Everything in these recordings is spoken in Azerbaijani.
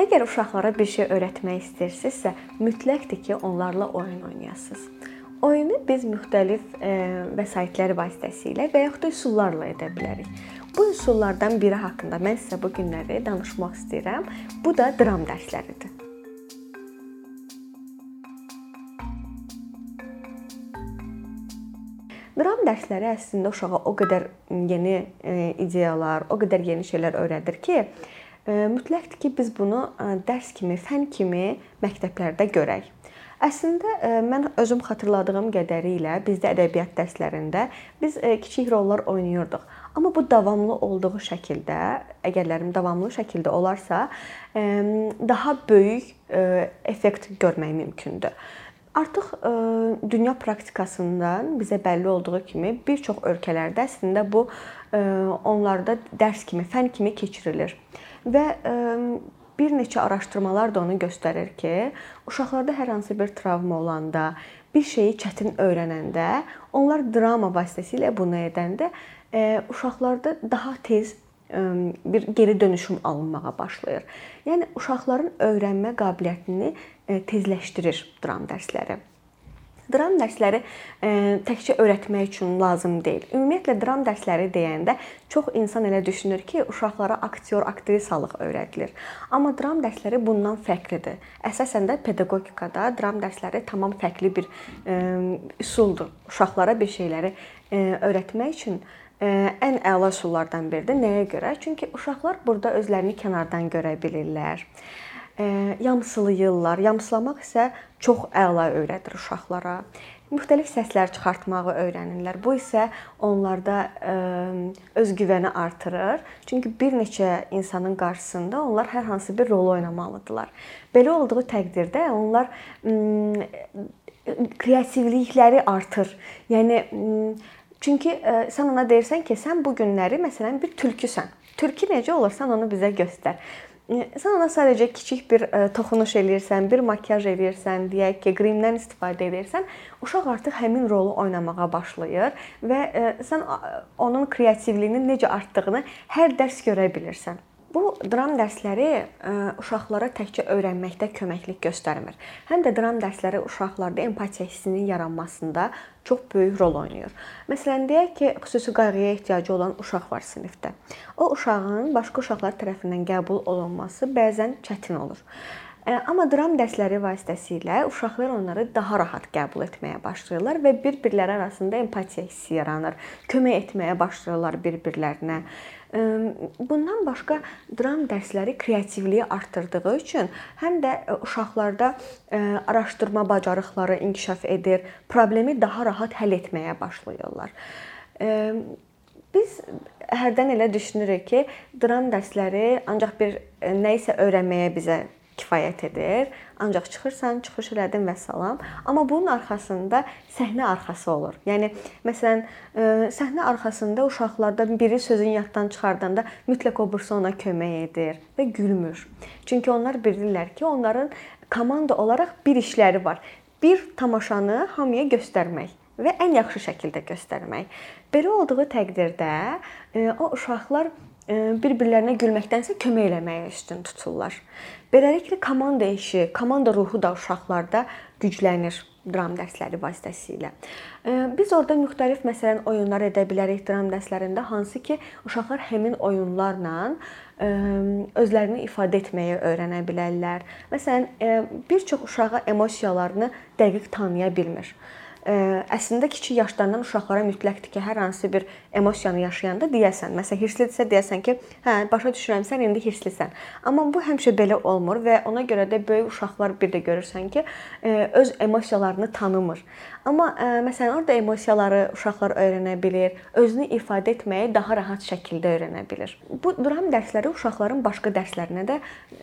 Əgər uşaqlara bir şey öyrətmək istəyirsinizsə, mütləqdir ki, onlarla oyun oynayasınız. Oyunu biz müxtəlif e, vəsaitlər vasitəsilə və yaxud da üsullarla edə bilərik. Bu üsullardan biri haqqında mən sizə bu günləri danışmaq istəyirəm. Bu da dram dərsləridir. Dram dərsləri əslində uşağa o qədər yeni e, ideyalar, o qədər yeni şeylər öyrədir ki, mütləqdir ki, biz bunu dərs kimi, fən kimi məktəblərdə görək. Əslində mən özüm xatırladığım qədərilə bizdə ədəbiyyat dərslərində biz kiçik rollar oynayırdıq. Amma bu davamlı olduğu şəkildə, əgərlərim davamlı şəkildə olarsa, daha böyük effekt görmək mümkündür. Artıq ə, dünya praktikasından bizə bəlli olduğu kimi bir çox ölkələrdə əslində bu ə, onlarda dərs kimi, fən kimi keçirilir. Və bir neçə araşdırmalar da onu göstərir ki, uşaqlarda hər hansı bir travma olanda, bir şeyi çətin öyrənəndə, onlar drama vasitəsilə bunu edəndə uşaqlarda daha tez bir geri dönüşüm alınmağa başlayır. Yəni uşaqların öyrənmə qabiliyyətini tezləşdirir dram dərsləri. Dram dərsləri e, təkcə öyrətmək üçün lazım deyil. Ümumiyyətlə dram dərsləri deyəndə çox insan elə düşünür ki, uşaqlara aktyor, aktrisalıq öyrədilir. Amma dram dərsləri bundan fərqlidir. Əsasən də pedaqogikada dram dərsləri tamam fərqli bir e, üsuldur. Uşaqlara bir şeyləri e, öyrətmək üçün ən əla üsullardan biridir. Nəyə görə? Çünki uşaqlar burada özlərini kənardan görə bilirlər yamsılayırlar. Yamsılamaq isə çox əla öyrədir uşaqlara. Müxtəlif səslər çıxartmağı öyrənirlər. Bu isə onlarda özgüvəni artırır. Çünki bir neçə insanın qarşısında onlar hər hansı bir rol oynamalıdırlar. Belə olduğu təqdirdə onlar kreativlikləri artır. Yəni çünki sən ona deyirsən ki, sən bu günləri məsələn bir tülküsən. Tülkü necə olur? Sən onu bizə göstər. Sən ona sadəcə kiçik bir e, toxunuş eləyirsən, bir makiyaj eləyirsən, deyək ki, qrimdən istifadə edirsən, uşaq artıq həmin rolu oynamağa başlayır və e, sən onun kreativliyinin necə artdığını hər dərs görə bilirsən. Bu dram dərsləri e, uşaqlara təkcə öyrənməkdə köməklik göstərmir. Həm də dram dərsləri uşaqlarda empatiya hissinin yaranmasında çox böyük rol oynayır. Məsələn, deyək ki, xüsusi qayğıya ehtiyacı olan uşaq var sinifdə. O uşağın başqa uşaqlar tərəfindən qəbul olunması bəzən çətin olur. Amma dram dərsləri vasitəsilə uşaqlar onları daha rahat qəbul etməyə başlayırlar və bir-birləri arasında empatiya hissi yaranır. Kömək etməyə başlayırlar bir-birlərinə. Bundan başqa dram dərsləri kreativliyi artırdığı üçün həm də uşaqlarda araşdırma bacarıqları inkişaf edir, problemi daha rahat həll etməyə başlayırlar. Biz hərdən elə düşünürük ki, dram dərsləri ancaq bir nə isə öyrənməyə bizə kifayət edir. Ancaq çıxırsan, çıxış elədin və salam. Amma bunun arxasında səhnə arxası olur. Yəni məsələn, e, səhnə arxasında uşaqlardan biri sözün yaddan çıxardanda mütləq o birisi ona kömək edir və gülmür. Çünki onlar bilirlər ki, onların komanda olaraq bir işləri var. Bir tamaşanı hamıya göstərmək və ən yaxşı şəkildə göstərmək. Belə olduğu təqdirdə e, o uşaqlar bir-birlərinə gülməkdənsə kömək eləməyə üstün tuturlar. Beləliklə komanda işi, komanda ruhu da uşaqlarda güclənir dram dərsləri vasitəsilə. Biz orada müxtəlif məsələn oyunlar edə bilərik dram dərslərində, hansı ki, uşaqlar həmin oyunlarla özlərini ifadə etməyi öyrənə bilərlər. Məsələn, bir çox uşağa emosiyalarını dəqiq tanıya bilmir əslində kiçik yaşlardan uşaqlara mütləqdir ki, hər hansı bir emosiyanı yaşayanda deyəsən. Məsələn, hirslidirsə deyəsən ki, hə, başa düşürəm, sən indi hirslisən. Amma bu həmişə belə olmur və ona görə də böyük uşaqlar bir də görürsən ki, öz emosiyalarını tanımır. Amma məsələn, orada emosiyaları uşaqlar öyrənə bilir, özünü ifadə etməyi daha rahat şəkildə öyrənə bilir. Bu dram dərsləri uşaqların başqa dərslərinə də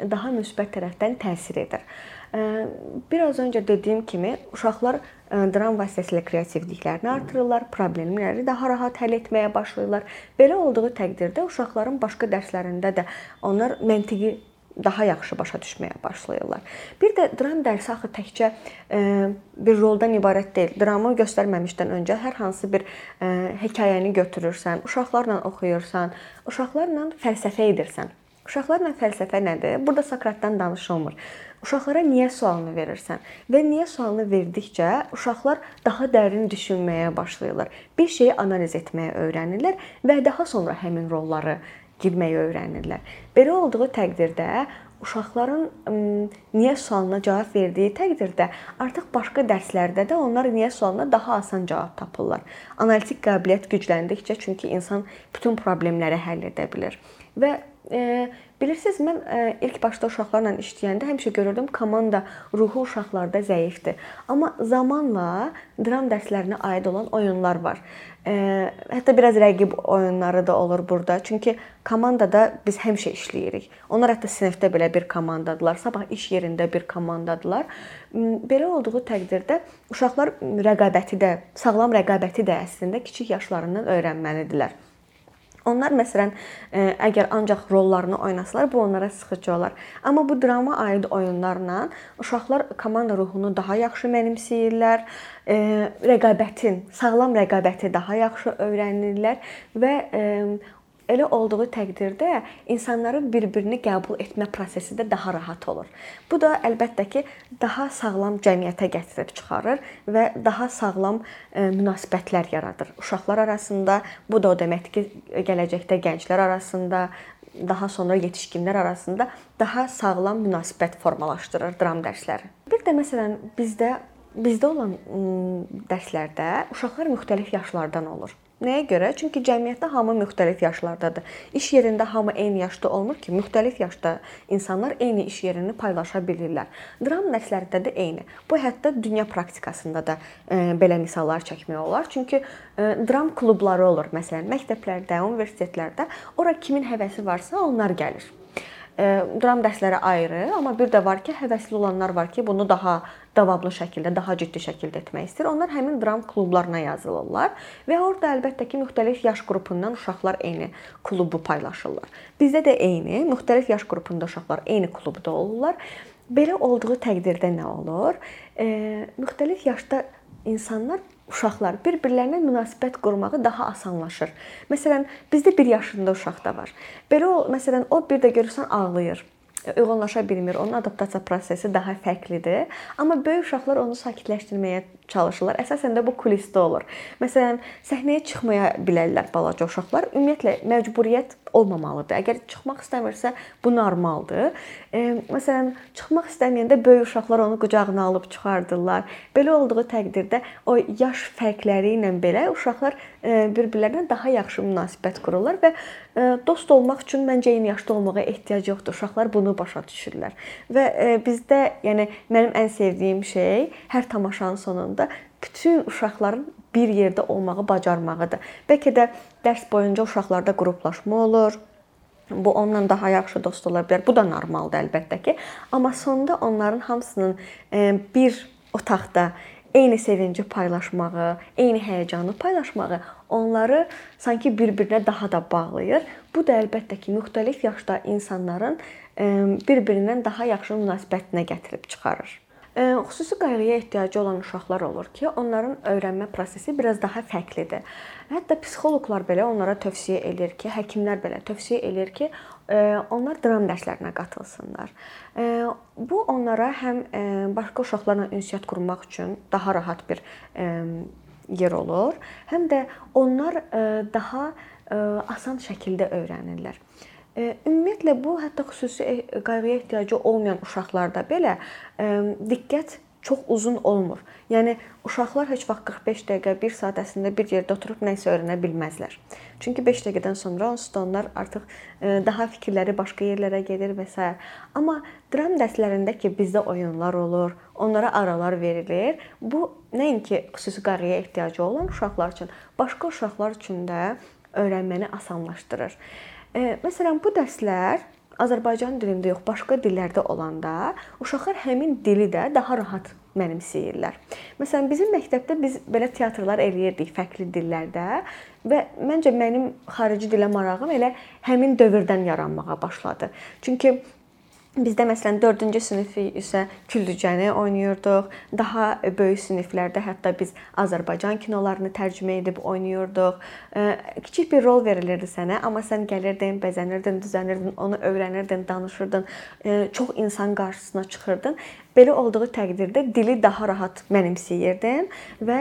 daha müsbət tərəfdən təsir edir. Biraz öncə dediyim kimi, uşaqlar dram vasitəsilə kreativliklərini artırırlar, problemləri daha rahat həll etməyə başlayırlar. Belə olduğu təqdirdə uşaqların başqa dərslərində də onlar məntiqi daha yaxşı başa düşməyə başlayırlar. Bir də dram dərsi axı təkcə bir roldan ibarət deyil. Dramı göstərməmişdən öncə hər hansı bir hekayəni götürürsən, uşaqlarla oxuyursan, uşaqlarla fəlsəfə edirsən Uşaqlarla fəlsəfə nədir? Burada Sokratdan danışılmır. Uşaqlara niyə sualını verirsən və niyə sualını verdikcə uşaqlar daha dərin düşünməyə başlayırlar. Bir şeyi analiz etməyə öyrənirlər və daha sonra həmin rolları girməyi öyrənirlər. Belə olduğu təqdirdə uşaqların niyə sualına cavab verdiyi təqdirdə artıq başqa dərslərdə də onlar niyə sualına daha asan cavab tapırlar. Analitik qabiliyyət gücləndikcə çünki insan bütün problemləri həll edə bilir. Və e, bilirsiniz mən e, ilk başda uşaqlarla işləyəndə həmişə görürdüm komanda ruhu uşaqlarda zəifdir. Amma zamanla dram dərslərinə aid olan oyunlar var. Hətta biraz rəqib oyunları da olur burada. Çünki komandada biz həmişə işləyirik. Onlar hətta sinifdə belə bir komandadılar, sabah iş yerində bir komandadılar. Belə olduğu təqdirdə uşaqlar rəqabəti də, sağlam rəqabəti də əslində kiçik yaşlarından öyrənməlidirlər. Onlar məsələn, e, əgər ancaq rollarını oynasalar, bu onlara sıxıcı olar. Amma bu drama aid oyunlarla uşaqlar komanda ruhunu daha yaxşı mənimsəyirlər, e, rəqabətin, sağlam rəqabəti daha yaxşı öyrənirlər və e, Elə olduğu təqdirdə insanların bir-birini qəbul etmə prosesi də daha rahat olur. Bu da əlbəttə ki, daha sağlam cəmiyyətə gətirib çıxarır və daha sağlam e, münasibətlər yaradır. Uşaqlar arasında, bu da o deməkdir ki, gələcəkdə gənclər arasında, daha sonra yetişkinlər arasında daha sağlam münasibət formalaşdırır dram dərsləri. Bir də məsələn bizdə bizdə olan dərslərdə uşaqlar müxtəlif yaşlardan olur. Nəyə görə? Çünki cəmiyyətdə hamı müxtəlif yaşlardadır. İş yerində hamı eyni yaşda olmur ki, müxtəlif yaşda insanlar eyni iş yerini paylaşa bilirlər. Dram dərslərində də eyni. Bu hətta dünya praktikasında da e, belə misallar çəkmək olar. Çünki e, dram klubları olur. Məsələn, məktəblərdə, universitetlərdə ora kimin həvəsi varsa, onlar gəlir dram dərsləri ayrı, amma bir də var ki, həvəsli olanlar var ki, bunu daha davamlı şəkildə, daha ciddi şəkildə etmək istəyir. Onlar həmin dram klublarına yazılırlar və orada əlbəttə ki, müxtəlif yaş qrupundan uşaqlar eyni klubu paylaşırlar. Bizdə də eyni, müxtəlif yaş qrupunda uşaqlar eyni klubda olurlar. Belə olduğu təqdirdə nə olur? E, müxtəlif yaşda insanlar uşaqlar bir-birlərinə münasibət qurmağı daha asanlaşır. Məsələn, bizdə 1 yaşında uşaq da var. Belə o, məsələn, o bir də görürsən ağlayır uyğunlaşa bilmir. Onun adaptasiya prosesi daha fərqlidir. Amma böyük uşaqlar onu sakitləşdirməyə çalışırlar. Əsasən də bu kulisdə olur. Məsələn, səhnəyə çıxmaya bilərlər balaca uşaqlar. Ümumiyyətlə məcburiyyət olmamalıdır. Əgər çıxmaq istəmirsə, bu normaldır. E, məsələn, çıxmaq istəməyəndə böyük uşaqlar onu qucağına alıb çıxardırlar. Belə olduğu təqdirdə o yaş fərqləri ilə belə uşaqlar e, bir-birlərinə daha yaxşı münasibət qururlar və e, dost olmaq üçün məncə eyni yaşda olmağa ehtiyac yoxdur. Uşaqlar bunu başa düşürlər. Və e, bizdə, yəni mənim ən sevdiyim şey hər tamaşanın sonunda zamanda bütün uşaqların bir yerdə olmağı bacarmağıdır. Bəlkə də dərs boyunca uşaqlarda qruplaşma olur. Bu onunla daha yaxşı dost ola bilər. Bu da normaldır əlbəttə ki. Amma sonda onların hamısının e, bir otaqda eyni sevinci paylaşmağı, eyni həyəcanı paylaşmağı onları sanki bir-birinə daha da bağlayır. Bu da əlbəttə ki, müxtəlif yaşda insanların e, bir-birindən daha yaxşı münasibətinə gətirib çıxarır. Xüsusi qayğıya ehtiyacı olan uşaqlar olur ki, onların öyrənmə prosesi biraz daha fərqlidir. Hətta psixoloqlar belə onlara tövsiyə edir ki, həkimlər belə tövsiyə edir ki, onlar dram dərslərinə qatılsınlar. Bu onlara həm başqa uşaqlarla ünsiyyət qurmaq üçün daha rahat bir yer olur, həm də onlar daha asan şəkildə öyrənirlər. Ümumiyyətlə bu hətta xüsusi e, qayğıya ehtiyacı olmayan uşaqlarda belə diqqət çox uzun olmur. Yəni uşaqlar heç vaxt 45 dəqiqə, 1 saat əslində bir yerdə oturub nə isə öyrənə bilməzlər. Çünki 5 dəqiqədən sonra onsuz da onlar artıq daha fikirləri başqa yerlərə gedir və s. Amma dram dərslərində ki, bizdə oyunlar olur, onlara aralar verilir. Bu nəinki xüsusi qayğıya ehtiyacı olan uşaqlar üçün, başqa uşaqlar üçün də öyrənməni asanlaşdırır. Məsələn, bu dərslər Azərbaycan dilində yox, başqa dillərdə olanda uşaqlar həmin dili də daha rahat mənimsəyirlər. Məsələn, bizim məktəbdə biz belə teatrlar eləyirdik fərqli dillərdə və məncə mənim xarici dilə marağım elə həmin dövrdən yaranmağa başladı. Çünki Bizdə məsələn 4-cü sinifi isə Küllücəni oynayırdıq. Daha böyük siniflərdə hətta biz Azərbaycan kinolarını tərcümə edib oynayırdıq. Kiçik bir rol verilirdi sənə, amma sən gəlirdin, bəzənirdin, düzənirdin, onu öyrənirdin, danışırdın. Çox insan qarşısına çıxırdın. Belə olduğu təqdirdə dili daha rahat mənimsəyirdin və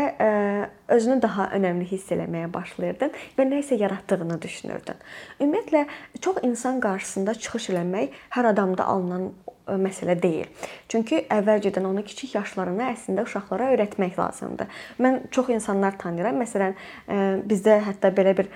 özünü daha önəmli hiss eləməyə başlayırdın və nə isə yaratdığını düşünürdün. Ümumiyyətlə çox insan qarşısında çıxış eləmək hər adamda alınan məsələ deyil. Çünki əvvəlcədən onu kiçik yaşlarında əslində uşaqlara öyrətmək lazımdır. Mən çox insanlar tanıyıram. Məsələn, bizdə hətta belə bir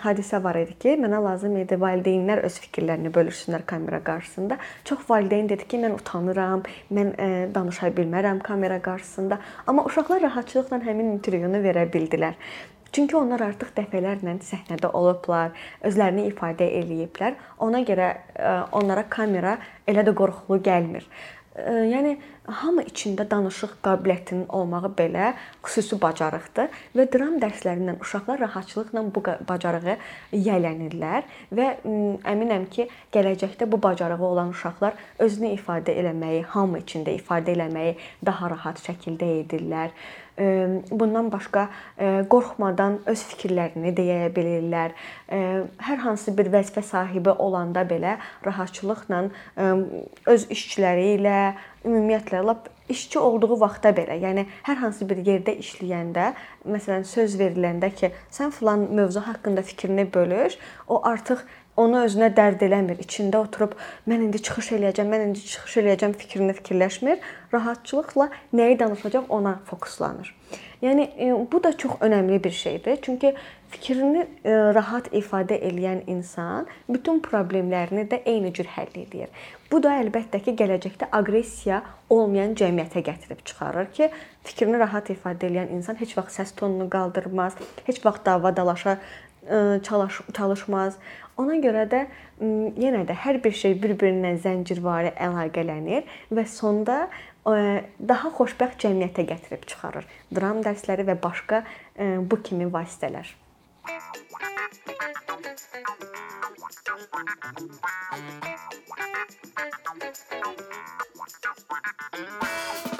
hadisə var idi ki, mənə lazım idi valideynlər öz fikirlərini bölüşsünlər kamera qarşısında. Çox valideyn dedi ki, mən utanıram, mən danışa bilmərəm kamera qarşısında. Amma uşaqlar rahatçılıqla həmin intervyunu verə bildilər. Çünki onlar artıq dəfələrlə səhnədə olublar, özlərini ifadə eləyiblər. Ona görə e, onlara kamera elə də qorxulu gəlmir. E, yəni hamı içində danışıq qabiliyyətinin olmağı belə xüsusi bacarıqdır və dram dərslərindən uşaqlar rahatçılıqla bu bacarığı yiyələnirlər və əminəm ki, gələcəkdə bu bacarığı olan uşaqlar özünü ifadə eləməyi, hamı içində ifadə eləməyi daha rahat şəkildə edirlər bundan başqa qorxmadan öz fikirlərini deyə bilirlər. Hər hansı bir vəzifə sahibi olanda belə rahatçılıqla öz işçiləri ilə, ümumiyyətlə lap işçi olduğu vaxtda belə, yəni hər hansı bir yerdə işləyəndə, məsələn, söz veriləndə ki, sən filan mövzu haqqında fikrini bölüş, o artıq onu özünə dərd eləmir. İçində oturub mən indi çıxış eləyəcəm, mən indi çıxış eləyəcəm fikrini fikirləşmir. Rahatçılıqla nəyi danışacaq ona fokuslanır. Yəni e, bu da çox önəmli bir şeydir. Çünki fikrini e, rahat ifadə edən insan bütün problemlərini də eyni cür həll edir. Bu da əlbəttə ki, gələcəkdə aqressiya olmayan cəmiyyətə gətirib çıxarır ki, fikrini rahat ifadə edən insan heç vaxt səs tonunu qaldırmaz, heç vaxt dava-dalaşa e, çalış çalışmaz. Ona görə də yenə də hər bir şey bir-birindən zəncirvari əlaqələnir və sonda daha xoşbəxt cəmiyyətə gətirib çıxarır. Dram dərsləri və başqa bu kimi vasitələr. Thank you. What the fuck?